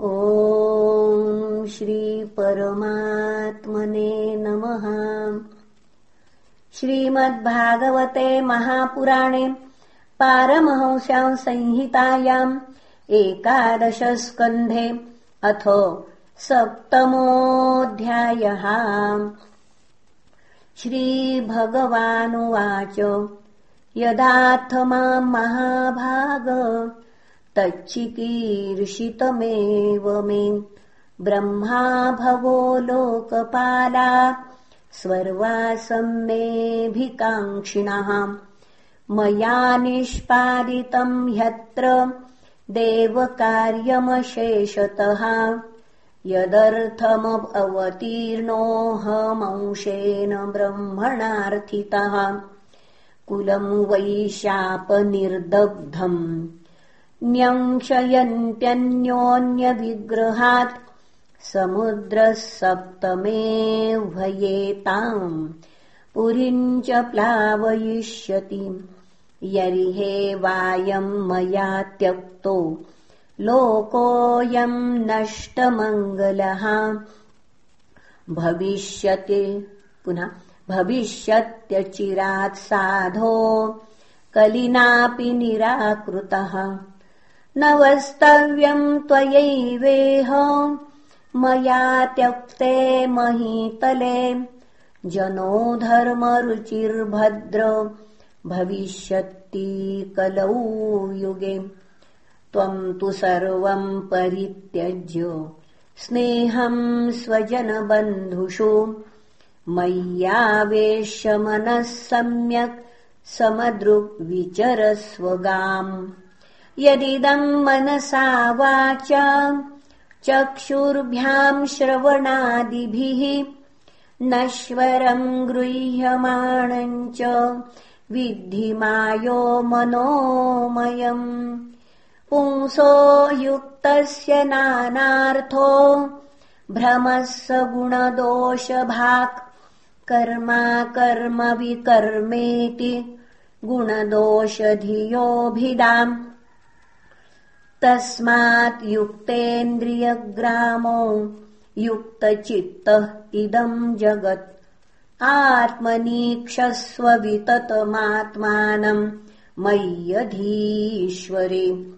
ॐ श्रीपरमात्मने नमः। श्रीमद्भागवते महापुराणे पारमहंस्याम् संहितायाम् एकादशस्कन्धे अथो सप्तमोऽध्यायः। श्रीभगवानुवाच। यदाथ माम् महाभाग तच्चिकीर्षितमेव मे ब्रह्मा भवो लोकपाला स्वर्वासम् मेऽभिकाङ्क्षिणः मया निष्पादितम् ह्यत्र देवकार्यमशेषतः। यदर्थमवतीर्णोऽहमंशेन ब्रह्मणार्थितः। कुलम् वैशापनिर्दग्धम् न्यंशयन्त्यन्योन्यविग्रहात् समुद्रः सप्तमे भयेताम् पुरीम् च प्लावयिष्यति। यरिहे वायम् मया त्यक्तो लोकोऽयम् नष्टमङ्गलः। भविष्यति पुनः भविष्यत्यचिरात् साधो कलिनापि निराकृतः न वस्तव्यम् त्वयैवेह। मया त्यक्ते महीतले जनो धर्मरुचिर्भद्र भविष्यति कलौ युगे। त्वम् तु सर्वम् परित्यज्य स्नेहम् स्वजनबन्धुषु। मय्यावेश्य मनः सम्यक् समदृग्विचरस्वगाम् यदिदम् मनसा वाचा। चक्षुर्भ्याम् श्रवणादिभिः नश्वरम् गृह्यमाणम् च विद्धि मायो मनोमयम्। पुंसो युक्तस्य नानार्थो भ्रमः गुणदोषभाक्। कर्मा कर्म विकर्मेति गुणदोषधियोभिदाम् तस्मात् युक्तेन्द्रियग्रामो युक्तचित्तः इदम् जगत्। आत्मनीक्षस्वविततमात्मानम् मय्यधीश्वरे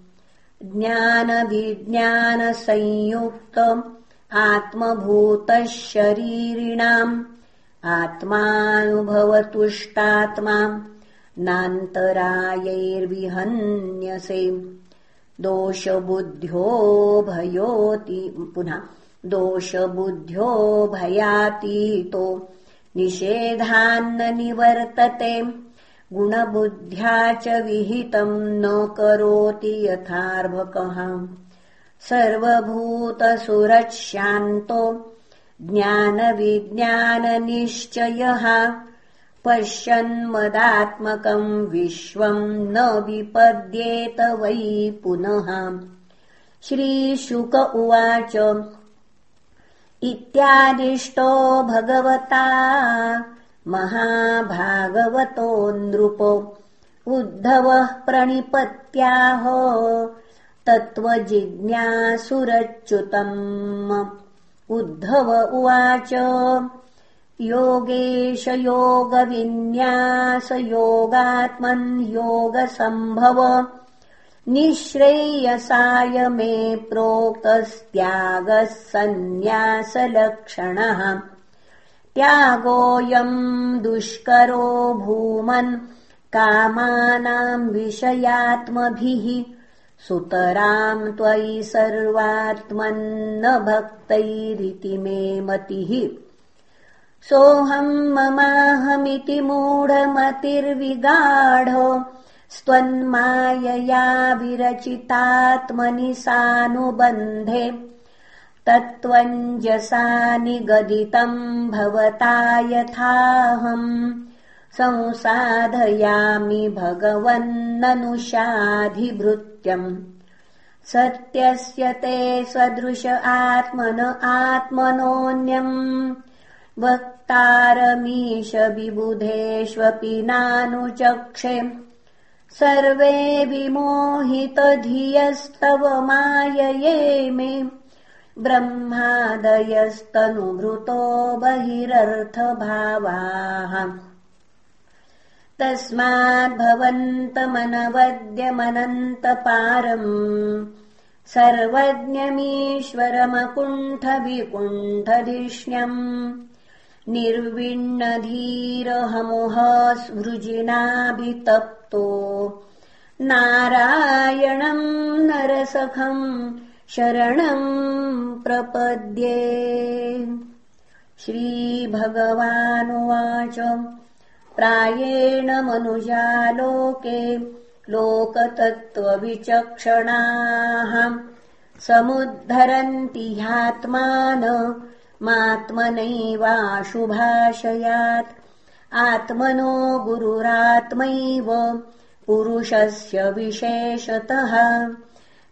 ज्ञानविज्ञानसंयुक्त आत्मभूतः शरीरिणाम् आत्मानुभवतुष्टात्मा नान्तरायैर्विहन्यसे दोषबुद्ध्यो भयोति पुनः दोषबुद्ध्यो भयातीतो निषेधान्न निवर्तते गुणबुद्ध्या च विहितम् न करोति यथार्भकः। सर्वभूतसुरशान्तो ज्ञानविज्ञाननिश्चयः पश्यन्मदात्मकम् विश्वम् न विपद्येत वै पुनः। श्रीशुक उवाच इत्यादिष्टो भगवता महाभागवतो नृपो। उद्धवः प्रणिपत्याहो तत्त्वजिज्ञासुरच्युतम्। उद्धव उवाच योगेश योगविन्यासयोगात्मन् योगसम्भव निःश्रेयसाय मे प्रोक्तस्त्यागः सन्न्यासलक्षणः त्यागोऽयम् दुष्करो भूमन् कामानाम् विषयात्मभिः। सुतराम् त्वयि सर्वात्मन्न भक्तैरिति मे मतिः सोऽहम् ममाहमिति मूढमतिर्विगाढो स्त्वन्मायया विरचितात्मनि सानुबन्धे। तत्त्वञ्जसा निगदितम् भवता यथाहम् संसाधयामि भगवन्ननुषाधिभृत्यम्। सत्यस्य ते सदृश आत्मन आत्मनोऽन्यम् वक्तारमीश विबुधेष्वपि नानुचक्षे सर्वे विमोहितधियस्तव मायये मे ब्रह्मादयस्तनुभृतो बहिरर्थभावाः। तस्माद्भवन्तमनवद्यमनन्तपारम् सर्वज्ञमीश्वरमकुण्ठविकुण्ठधिष्ण्यम् निर्विण्णधीरहमुहस्वृजिनाभितप्तो नारायणम् नरसखम् शरणम् प्रपद्ये। श्रीभगवानुवाच। प्रायेण मनुजालोके लोकतत्त्वविचक्षणाः। समुद्धरन्ति ह्यात्मान मात्मनैवाशुभाषयात् आत्मनो गुरुरात्मैव पुरुषस्य विशेषतः।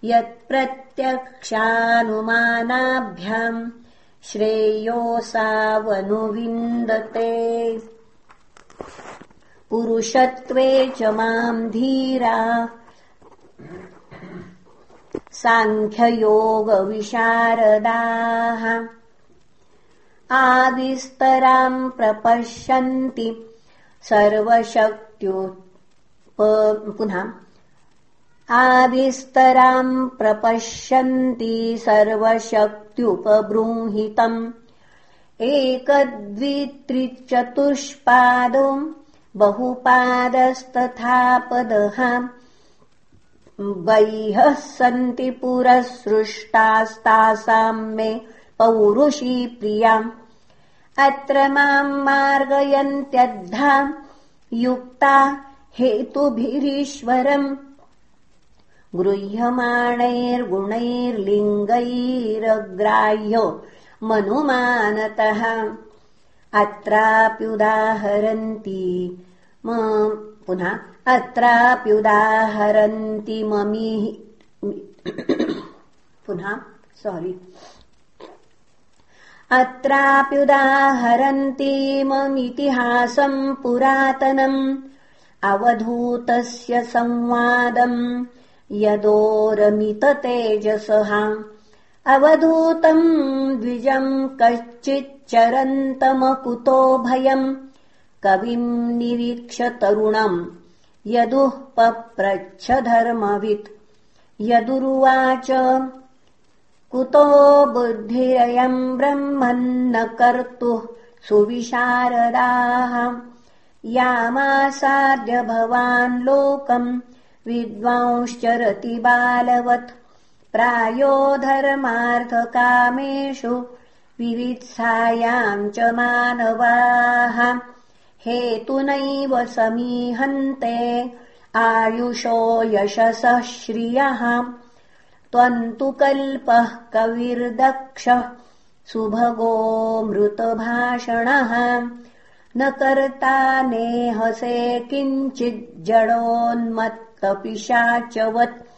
यत्प्रत्यक्षानुमानाभ्याम् श्रेयोसावनुविन्दते पुरुषत्वे च माम् धीरा। साङ्ख्ययोगविशारदाः आविस्तराम् प्रपश्यन्ति सर्वशक्त्यो पुनः आविस्तराम् प्रपश्यन्ति सर्वशक्त्युपबृंहितम् एकद्वित्रिचतुष्पादो बहुपादस्तथा पदः वैहः सन्ति पुरसृष्टास्तासाम् मे पौरुषी प्रियाम्। अत्र माम् मार्गयन्त्यद्धा युक्ता हेतुभिरीश्वरम्। गृह्यमाणैर्गुणैर्लिङ्गैरग्राह्यो मनुमानतः। अत्राप्युदाहरन्ति पुनः अत्राप्युदाहरन्ति ममी पुनः सोरि अत्राप्युदाहरन्तीममितिहासम् पुरातनम्। अवधूतस्य संवादम्। यदोरमिततेजसः। अवधूतम् द्विजम् कश्चिच्चरन्तमकुतो भयम्। कविम् निरीक्ष तरुणम्। यदुः पप्रच्छ धर्मवित्। यदुरुवाच कुतो बुद्धिरयम् ब्रह्मन्न कर्तुः सुविशारदाः। यामासाद्य भवान् लोकम् विद्वांश्चरति बालवत्। प्रायो धर्मार्थकामेषु विवित्सायाम् च मानवाः। हेतुनैव समीहन्ते आयुषो यशसः श्रियः त्वन्तु कल्पः कविर्दक्षः। सुभगो मृतभाषणः। न कर्ता नेहसे किञ्चिज्जडोन्मत्तपिशाचवत्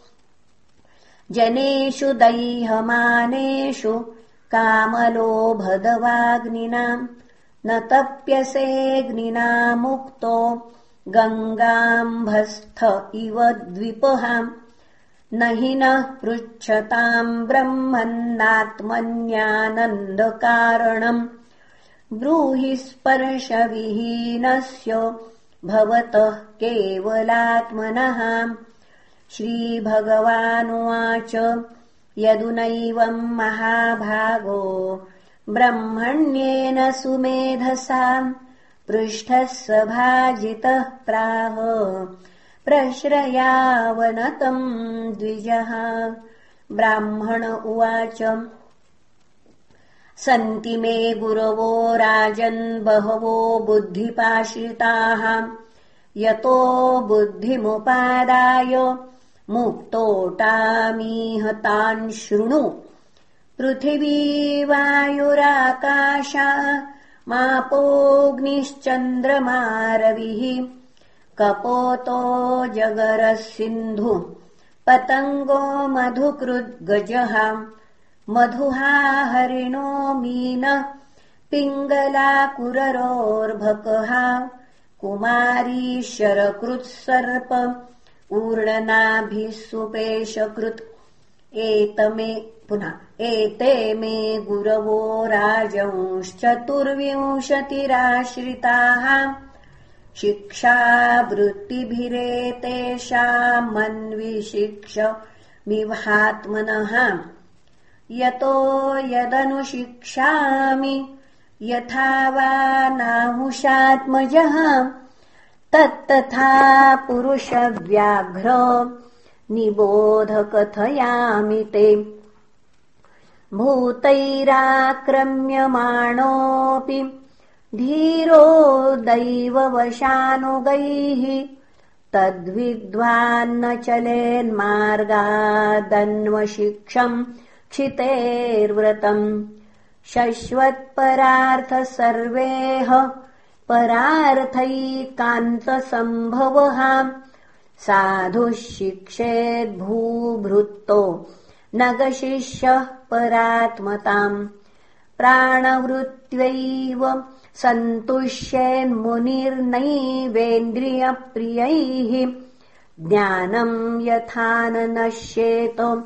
जनेषु दैहमानेषु कामलोभदवाग्निनाम् न तप्यसेऽग्निनामुक्तो गङ्गाम्भस्थ इव द्विपहाम् न हि नः पृच्छताम् ब्रह्मन्नात्मन्यानन्दकारणम् ब्रूहि स्पर्शविहीनस्य भवतः केवलात्मनः। श्रीभगवानुवाच यदुनैवम् महाभागो ब्रह्मण्येन सुमेधसा पृष्ठः सभाजितः प्राह प्रश्रयावनतम् द्विजः। ब्राह्मण उवाच सन्ति मे गुरवो राजन् बहवो बुद्धिपाशिताः। यतो बुद्धिमुपादाय मुक्तोटामीहतान् शृणु। पृथिवी वायुराकाशा मापोऽग्निश्चन्द्रमारविः कपोतो जगरः सिन्धु पतङ्गो मधुकृद्गजः। मधुहा हरिणो मीनः। पिङ्गलाकुररोर्भकः कुमारी ऊर्णनाभिः सुपेशकृत् एतमे पुनः एते मे गुरवो राजंश्चतुर्विंशतिराश्रिताः मन्विशिक्ष मिहात्मनः यतो यदनुशिक्षामि यथा वा नाहुषात्मजः तत्तथा पुरुषव्याघ्र निबोधकथयामि ते। भूतैराक्रम्यमाणोऽपि धीरो दैववशानुगैः तद्विद्वान्न चलेन्मार्गादन्वशिक्षम् क्षितेर्व्रतम् शश्वत्परार्थ सर्वेह परार्थैकान्तसम्भवः। साधुः शिक्षेद्भूभृत्तो न गशिष्यः परात्मताम्। प्राणवृत्त्यैव सन्तुष्येन्मुनिर्नैवेन्द्रियप्रियैः ज्ञानम् यथा न नश्येत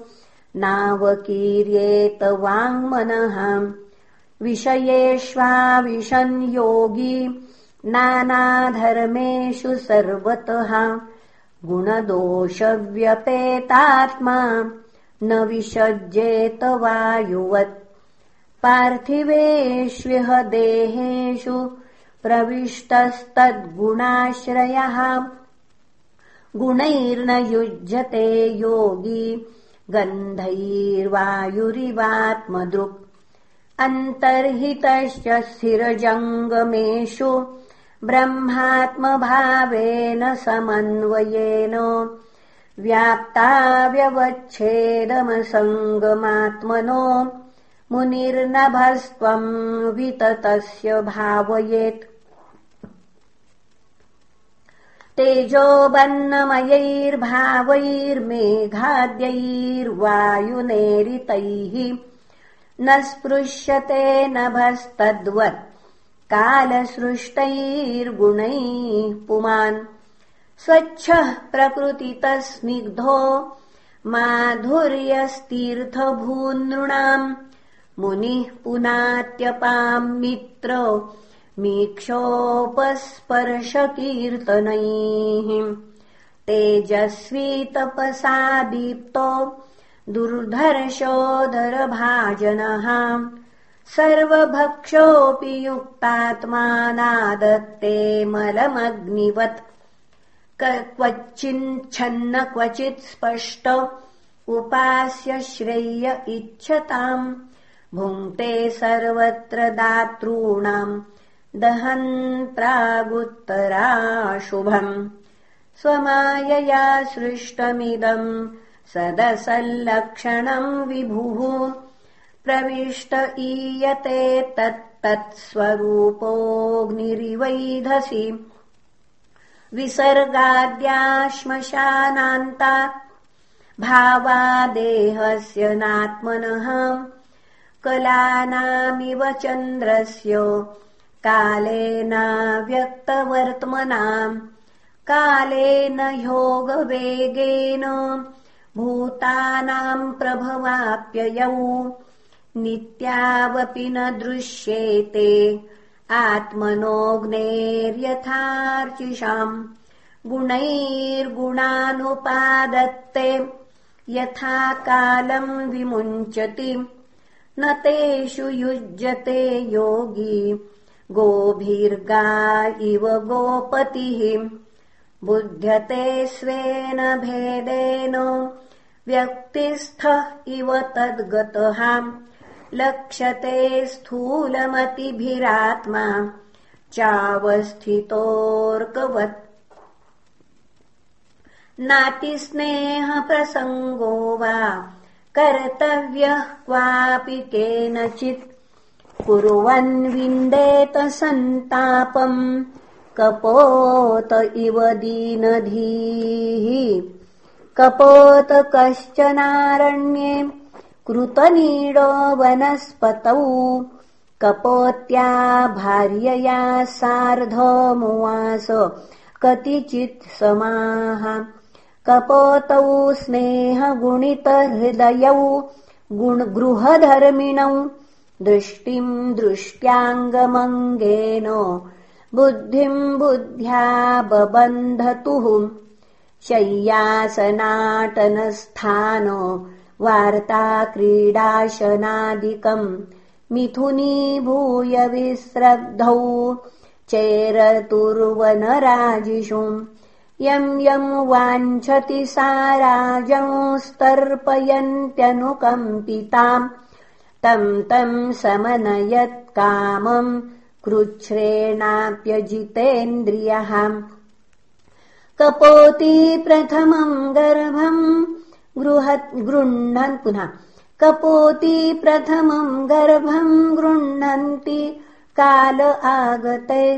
नावकीर्येत वाङ्मनः। विषयेष्वाविशन् योगी नानाधर्मेषु सर्वतः। गुणदोषव्यपेतात्मा न विषज्येत वायुवत् पार्थिवेष्विह देहेषु प्रविष्टस्तद्गुणाश्रयः। गुणैर्न युज्यते योगी गन्धैर्वायुरिवात्मदृक्। अन्तर्हितश्च स्थिरजङ्गमेषु ब्रह्मात्मभावेन समन्वयेन। व्याप्ताव्यवच्छेदमसङ्गमात्मनो मुनिर्नभस्त्वम् विततस्य भावयेत्। तेजोबन्नमयैर्भावैर्मेघाद्यैर्वायुनेरितैः न स्पृश्यते नभस्तद्वत् कालसृष्टैर्गुणैः पुमान्। स्वच्छः प्रकृतितस्निग्धो माधुर्यस्तीर्थभूनृणाम् मुनिः पुनात्यपाम् मित्र मीक्षोपस्पर्शकीर्तनैः तेजस्वी तपसा दीप्तो दुर्धर्षोदरभाजनः सर्वभक्षोऽपि युक्तात्मानादत्ते मलमग्निवत्। क्वचिच्छन्न क्वचित् स्पष्ट उपास्य श्रेय इच्छताम् भुङ्क्ते सर्वत्र दातॄणाम् दहन् प्रागुत्तराशुभम् स्वमायया सृष्टमिदम् सदसल्लक्षणम् विभुः। प्रविष्ट ईयते तत्तत्स्वरूपोऽग्निरिवैधसि विसर्गाद्याश्मशानान्ता। भावादेहस्य नात्मनः कलानामिव चन्द्रस्य। कालेनाव्यक्तवर्त्मनाम् कालेन योगवेगेन। भूतानाम् प्रभवाप्ययौ। नित्यावपि न दृश्येते। आत्मनोऽग्नेर्यथार्चिषाम् गुणैर्गुणानुपादत्ते। यथा कालम् विमुञ्चति न तेषु युज्यते योगी। गोभिर्गा इव गोपतिः। बुध्यते स्वेन भेदेन। व्यक्तिस्थः इव तद्गतः। लक्ष्यते स्थूलमतिभिरात्मा। चावस्थितोऽर्कवत्। नातिस्नेहप्रसङ्गो वा कर्तव्यः क्वापि केनचित् कुर्वन् विन्देत सन्तापम् कपोत इव दीनधीः। कपोत कश्चनारण्ये कृतनीडो वनस्पतौ। कपोत्या भार्यया सार्धमुवास कतिचित् समाः कपोतौ स्नेहगुणितहृदयौ गृहधर्मिणौ दृष्टिम् दृष्ट्याङ्गमङ्गेन बुद्धिम् बुद्ध्या बबन्धतुः शय्यासनाटनस्थान वार्ता क्रीडाशनादिकम् मिथुनीभूय विस्रब्धौ चेरतुर्वनराजिषु यम् यम् वाञ्छति सा राजंस्तर्पयन्त्यनुकम्पिताम् तम् तम् समनयत्कामम् कृच्छ्रेणाप्यजितेन्द्रियः। कपोति प्रथमम् गर्भम् गृह्णन् पुनः कपोति प्रथमम् गर्भम् गृह्णन्ति काल आगते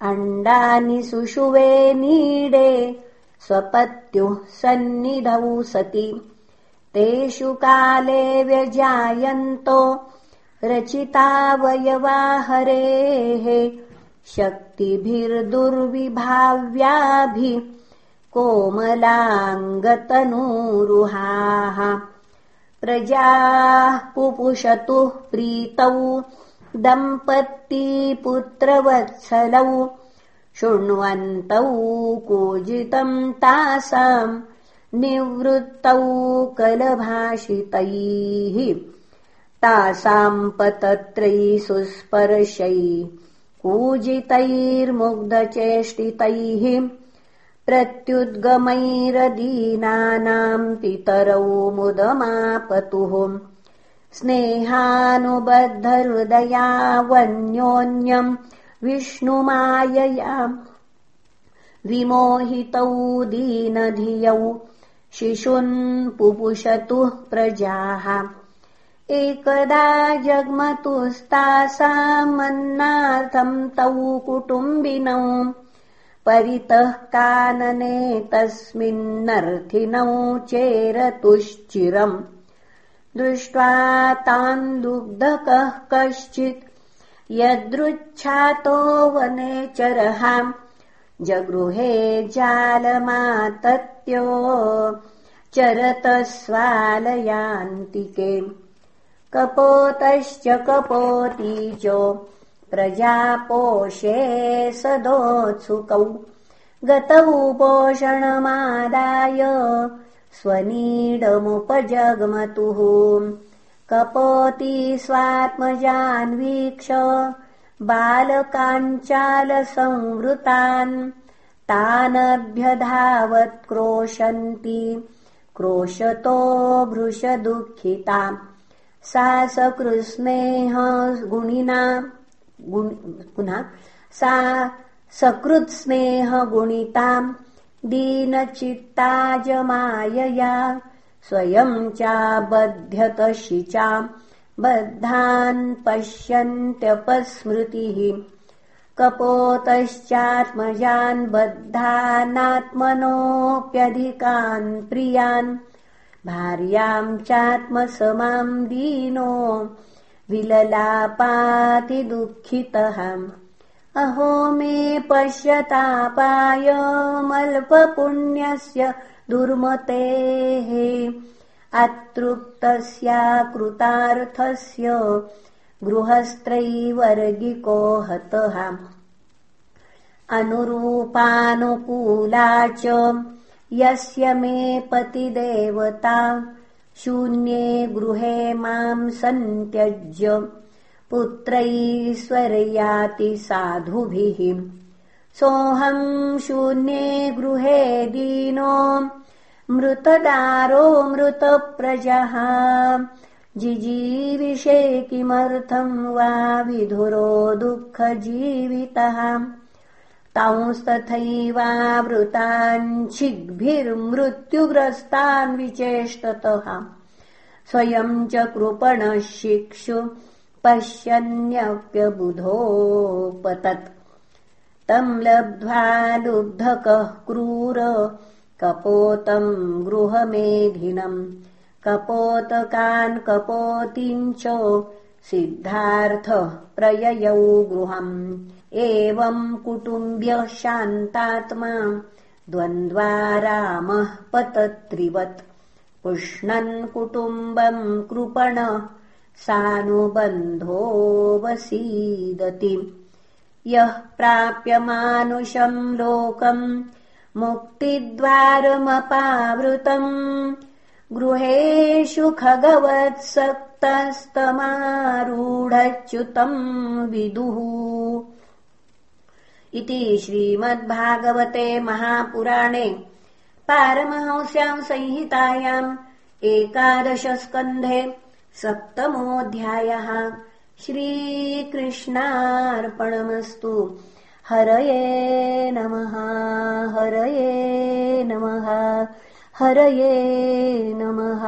अण्डानि सुषुवे नीडे स्वपत्युः सन्निधौ सति। तेषु काले व्यजायन्तो रचितावयवाहरेः। शक्तिभिर्दुर्विभाव्याभिः कोमलाङ्गतनूरुहाः। प्रजाः पुपुषतुः प्रीतौ दम्पत्तिपुत्रवत्सलौ शृण्वन्तौ कूजितम् तासाम् निवृत्तौ कलभाषितैः। तासाम् पतत्रैः सुस्पर्शैः कूजितैर्मुग्धचेष्टितैः प्रत्युद्गमैरदीनानाम् पितरौ मुदमापतुः स्नेहानुबद्धहृदयावन्योन्यम् विष्णुमायया। विमोहितौ दीनधियौ शिशुन् पुपुषतुः प्रजाः। एकदा जग्मतुस्तासामन्नार्थम् तौ कुटुम्बिनौ परितः कानने तस्मिन्नर्थिनौ चेरतुश्चिरम् दृष्ट्वा तान्दुग्धकः कश्चित् यदृच्छातो वनेचरः जगृहे जालमातत्यो चरतस्वालयान्तिके। कपोतश्च कपोती च प्रजापोषे सदोत्सुकौ। गतौ पोषणमादाय स्वनीडमुपजग्मतुः। कपोति स्वात्मजान्वीक्ष बालकाञ्चालसंवृतान् तानभ्यधावत्क्रोशन्ति क्रोशतो भृशदुःखिताम् सा सकृत्स्नेह गुणिना पुनः सा दीनचित्ताजमायया स्वयम् चाबध्यतशिचाम् बद्धान् पश्यन्त्यपस्मृतिः। कपोतश्चात्मजान् बद्धानात्मनोऽप्यधिकान् प्रियान् भार्याम् चात्मसमाम् दीनो विललापाति दुःखितः अहो मे पश्यतापायमल्पपुण्यस्य दुर्मतेः अतृप्तस्याकृतार्थस्य गृहस्त्रैवर्गिको हतः। अनुरूपानुकूला च यस्य मे पतिदेवता शून्ये गृहे माम् सन्त्यज्य पुत्रैश्वर्याति साधुभिः। सोऽहम् शून्ये गृहे दीनो मृतदारो मृतप्रजः। जिजीविषे किमर्थम् वा विधुरो दुःखजीवितः? तांस्तथैवावृताञ्छिग्भिर्मृत्युग्रस्तान् विचेष्टतः। स्वयम् च कृपणः शिक्षु पश्यन्यप्यबुधोपतत् तम् लब्ध्वा लुब्धकः क्रूर कपोतम् गृहमेधिनम् कपोतकान् कपोतीम् च सिद्धार्थः प्रययौ गृहम्। एवम् कुटुम्ब्यः शान्तात्मा द्वन्द्वा रामः पतत्रिवत्। पुष्णन् कुटुम्बम् कृपण सानुबन्धो वसीदति यः प्राप्य मानुषम् लोकम् मुक्तिद्वारमपावृतम्। गृहेषु खगवत्सक्तस्तमारूढच्युतम् विदुः। इति श्रीमद्भागवते महापुराणे पारमहंस्याम् संहितायाम् एकादशस्कन्धे सप्तमोऽध्यायः श्रीकृष्णार्पणमस्तु। हरये नमः हरये नमः हरये नमः